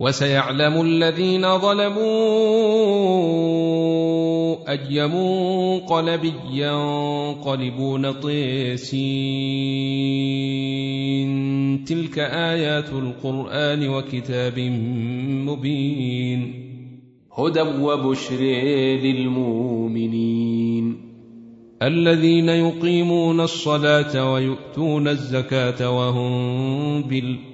وسيعلم الذين ظلموا أي منقلب ينقلبون طيسين. تلك آيات القرآن وكتاب مبين. هدى وبشر للمؤمنين. الذين يقيمون الصلاة ويؤتون الزكاة وهم بالآخرة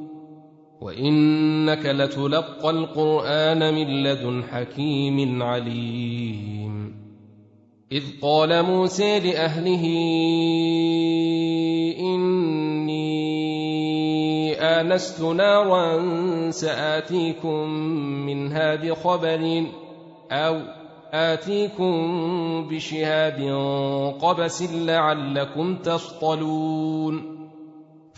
وانك لتلقى القران من لدن حكيم عليم. اذ قال موسى لاهله اني انست نارا ساتيكم منها بخبر أو اتيكم بشهاب قبس لعلكم تصطلون.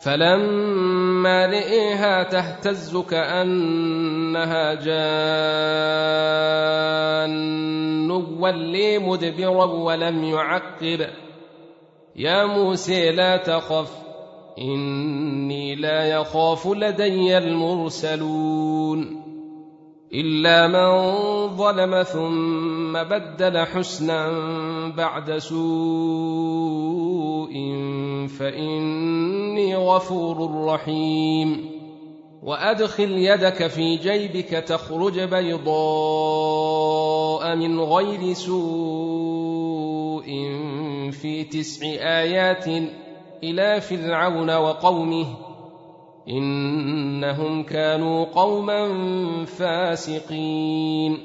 فلما رئيها تهتز كأنها جان. ولي مدبرا ولم يعقب. يا موسى لا تخف إني لا يخاف لدي المرسلون. إلا من ظلم ثم بدل حسنا بعد سوء. فإني غفور رحيم. وأدخل يدك في جيبك تخرج بيضاء من غير سوء في تسع آيات إلى فرعون وقومه. إنهم كانوا قوما فاسقين.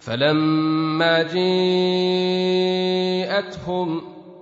فلما جاءتهم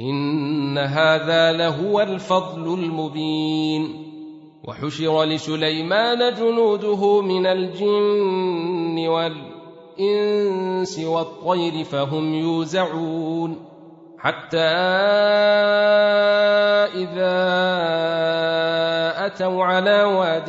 إن هذا لهو الفضل المبين. وحشر لسليمان جنوده من الجن والإنس والطير فهم يوزعون. حتى إذا أتوا على واد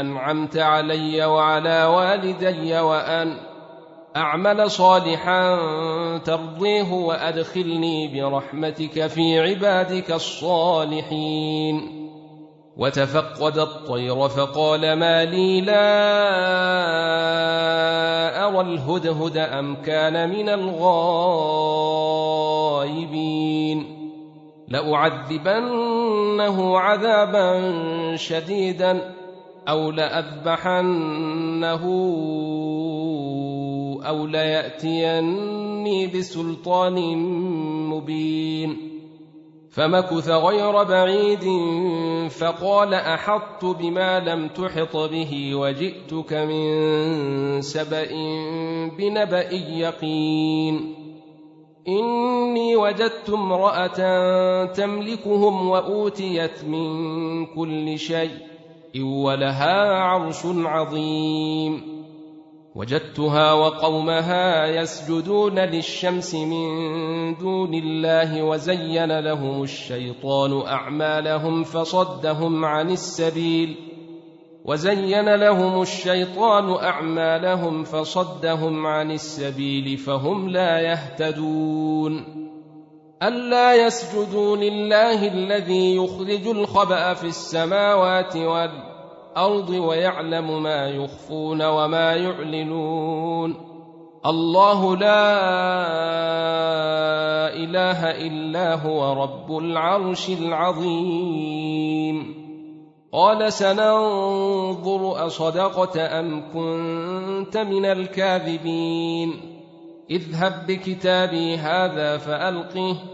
أنعمت علي وعلى والدي وأن أعمل صالحا ترضيه وأدخلني برحمتك في عبادك الصالحين. وتفقد الطير فقال ما لي لا أرى الهدهد أم كان من الغائبين. لأعذبنه عذابا شديدا. أو لأذبحنه أو لياتيني بسلطان مبين فمكث غير بعيد فقال احطت بما لم تحط به وجئتك من سبا بنبا يقين اني وجدت امراه تملكهم واوتيت من كل شيء ولها عرش عظيم. وجدتها وقومها يسجدون للشمس من دون الله وزين لهم الشيطان أعمالهم فصدهم عن السبيل. وزين لهم الشيطان أعمالهم فصدهم عن السبيل فهم لا يهتدون. ألا يسجدوا لله الذي يخرج الخبأ في السماوات والأرض ويعلم ما يخفون وما يعلنون. الله لا إله إلا هو رب العرش العظيم. قال سننظر أصدقت أم كنت من الكاذبين. اذهب بكتابي هذا فألقه.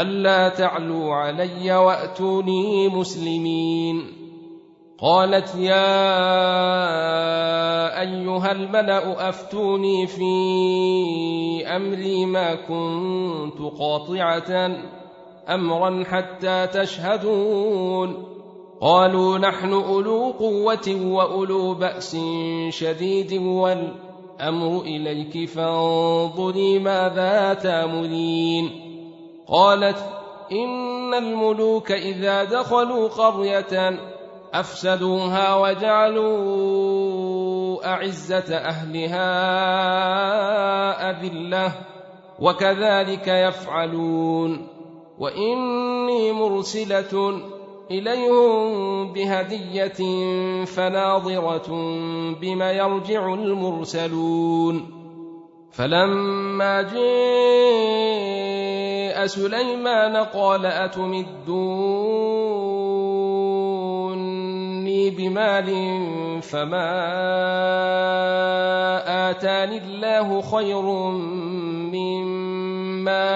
ألا تعلوا علي وأتوني مسلمين. قالت يا أيها الملأ أفتوني في أمري ما كنت قاطعة أمرا حتى تشهدون. قالوا نحن أولو قوة وأولو بأس شديد والأمر إليك فانظري ماذا تأمرين. قالت إن الملوك إذا دخلوا قرية أفسدوها وجعلوا أعزة أهلها أذلة وكذلك يفعلون وإني مرسلة إليهم بهدية فناظرة بما يرجع المرسلون فلما جاء سليمان قال أتمدوني بمال فما آتاني الله خير مما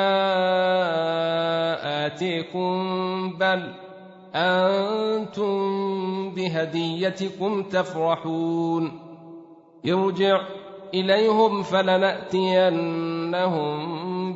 آتيكم بل أنتم بهديتكم تفرحون ارجع إليهم فلنأتينهم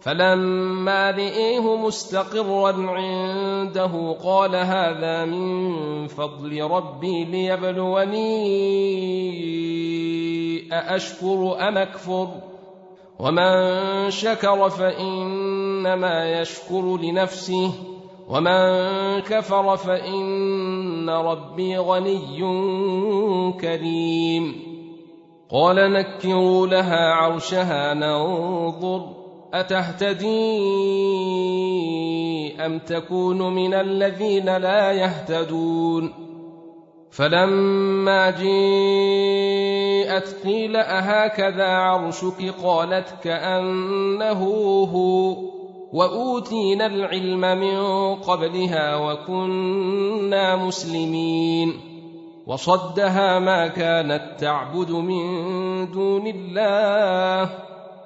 فلما رئيه مستقرا عنده قال هذا من فضل ربي ليبلوني أأشكر أم أكفر؟ ومن شكر فإنما يشكر لنفسه ومن كفر فإن ربي غني كريم. قال نكروا لها عرشها ننظر. أتهتدي أم تكون من الذين لا يهتدون؟ فلما جيءت قيل أهكذا عرشك؟ قالت كأنه هو. وأوتينا العلم من قبلها وكنا مسلمين. وصدها ما كانت تعبد من دون الله.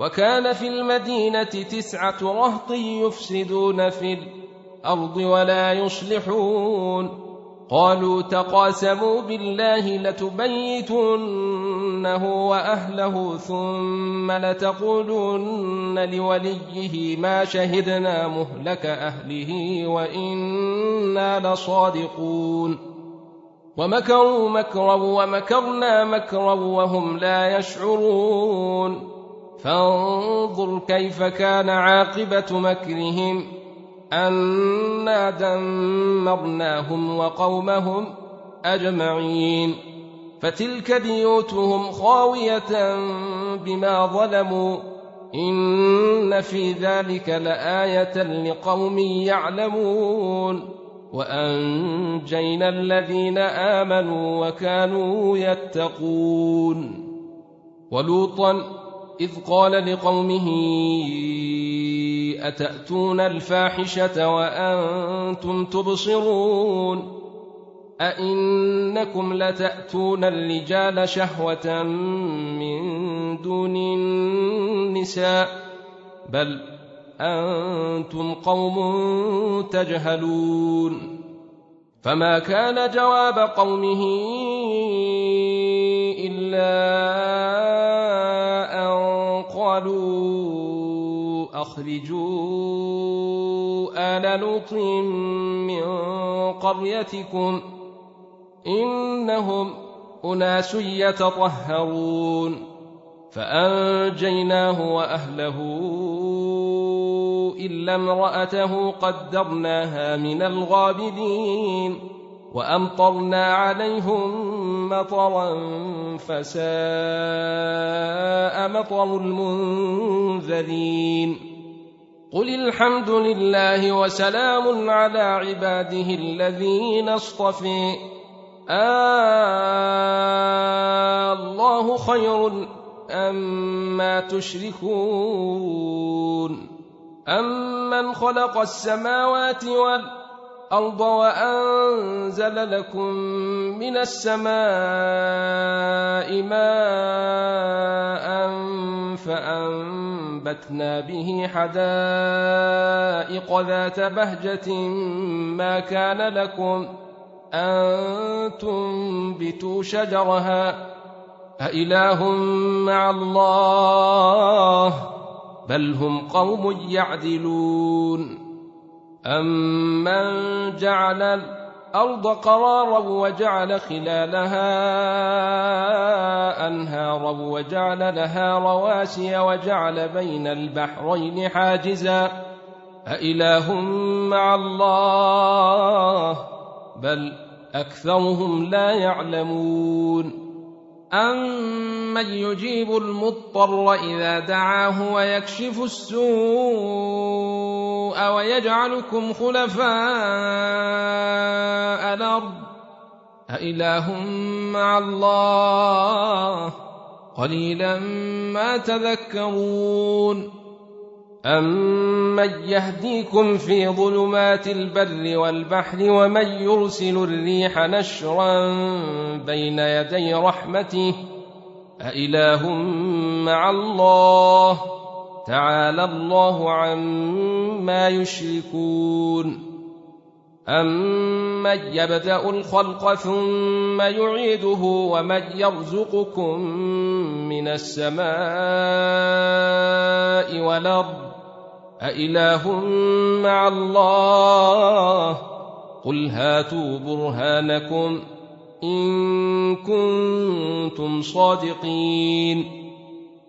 وكان في المدينة تسعة رهط يفسدون في الأرض ولا يصلحون. قالوا تقاسموا بالله لتبيتنه وأهله ثم لتقولن لوليه ما شهدنا مهلك أهله وإنا لصادقون. ومكروا مكرا ومكرنا مكرا وهم لا يشعرون. فانظر كيف كان عاقبة مكرهم أنا دمرناهم وقومهم أجمعين. فتلك بيوتهم خاوية بما ظلموا إن في ذلك لآية لقوم يعلمون. وأنجينا الذين آمنوا وكانوا يتقون. ولوطا إذ قال لقومه أتأتون الفاحشة وأنتم تبصرون أئنكم لتأتون الرجال شهوة من دون النساء بل أنتم قوم تجهلون فما كان جواب قومه إلا قالوا أخرجوا آل لوط من قريتكم إنهم أناس يتطهرون فأنجيناه وأهله إلا امرأته قدرناها من الغابرين وأمطرنا عليهم مطرا فساء مطر المنذرين. قل الحمد لله وسلام على عباده الذين اصطفي. آه الله خير أما تشركون. أمن خلق السماوات والأرض الأرض وأنزل لكم من السماء ماء فأنبتنا به حدائق ذات بهجة ما كان لكم ان تنبتوا شجرها أإله مع الله بل هم قوم يعدلون أمن جعل الأرض قرارا وجعل خلالها أنهارا وجعل لها رواسي وجعل بين البحرين حاجزا أإله مع الله بل أكثرهم لا يعلمون أمن يجيب المضطر إذا دعاه ويكشف السوء ويجعلكم خلفاء الأرض؟ أإله مع الله قليلا ما تذكرون أمن يهديكم في ظلمات البر والبحر ومن يرسل الريح نشرا بين يدي رحمته أإله مع الله تعالى الله عما يشركون. أمن يبدأ الخلق ثم يعيده ومن يرزقكم من السماء والأرض؟ أإله مع الله؟ قل هاتوا برهانكم إن كنتم صادقين.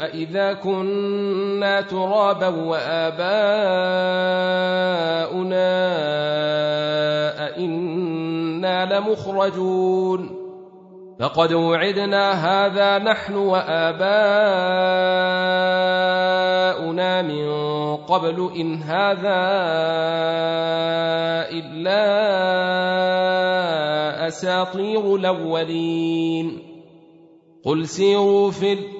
أإذا كنا ترابا وآباؤنا أئنا لمخرجون لقد وعدنا هذا نحن وآباؤنا من قبل إن هذا إلا أساطير الأولين قل سيروا في الأرض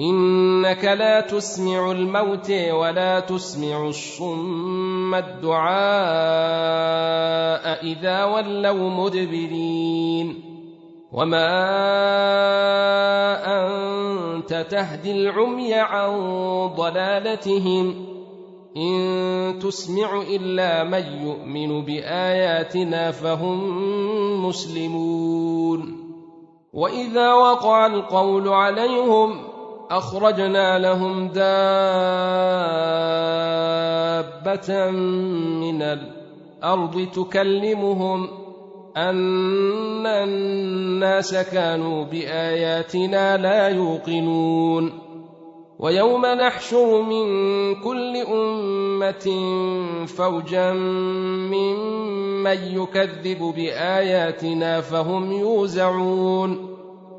إنك لا تسمع الموت ولا تسمع الصم الدعاء إذا ولوا مدبرين. وما أنت تهدي العمي عن ضلالتهم. إن تسمع إلا من يؤمن بآياتنا فهم مسلمون. وإذا وقع القول عليهم أخرجنا لهم دابة من الأرض تكلمهم أن الناس كانوا بآياتنا لا يوقنون. ويوم نحشر من كل أمة فوجا ممن يكذب بآياتنا فهم يوزعون.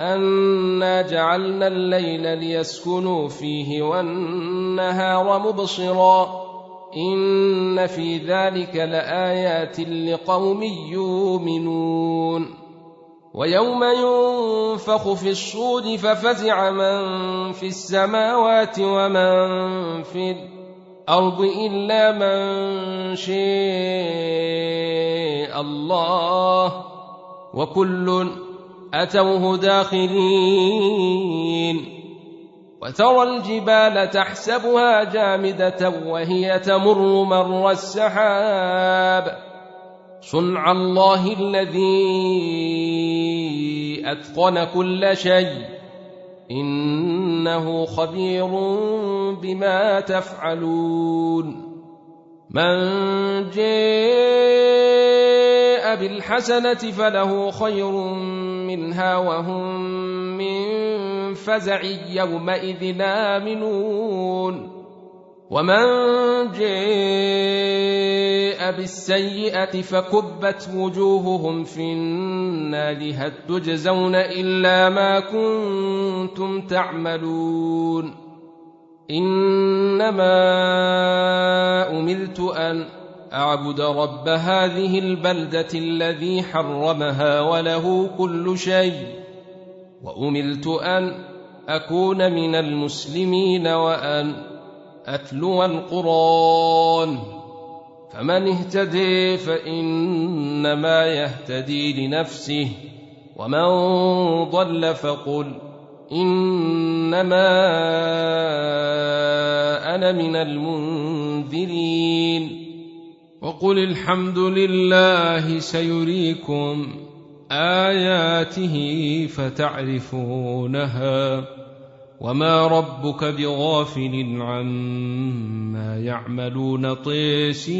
انا جعلنا الليل ليسكنوا فيه والنهار مبصرا. إن في ذلك لآيات لقوم يؤمنون. ويوم ينفخ في الصور ففزع من في السماوات ومن في الأرض إلا من شاء الله. وكل أتوه داخلين وترى الجبال تحسبها جامدة وهي تمر مر السحاب صنع الله الذي أتقن كل شيء إنه خبير بما تفعلون من جاء بالحسنة فله خير منها وهم من فزع يومئذ آمنون. ومن جاء بالسيئة فكبت وجوههم في النار هل تجزون إلا ما كنتم تعملون؟ إنما أمرت أن أعبد رب هذه البلدة الذي حرمها وله كل شيء وامرت أن أكون من المسلمين وأن أتلو القرآن. فمن اهتدي فإنما يهتدي لنفسه ومن ضل فقل إنما أنا من المنذرين. وقل الحمد لله سيريكم آياته فتعرفونها وما ربك بغافل عما يعملون طيسين.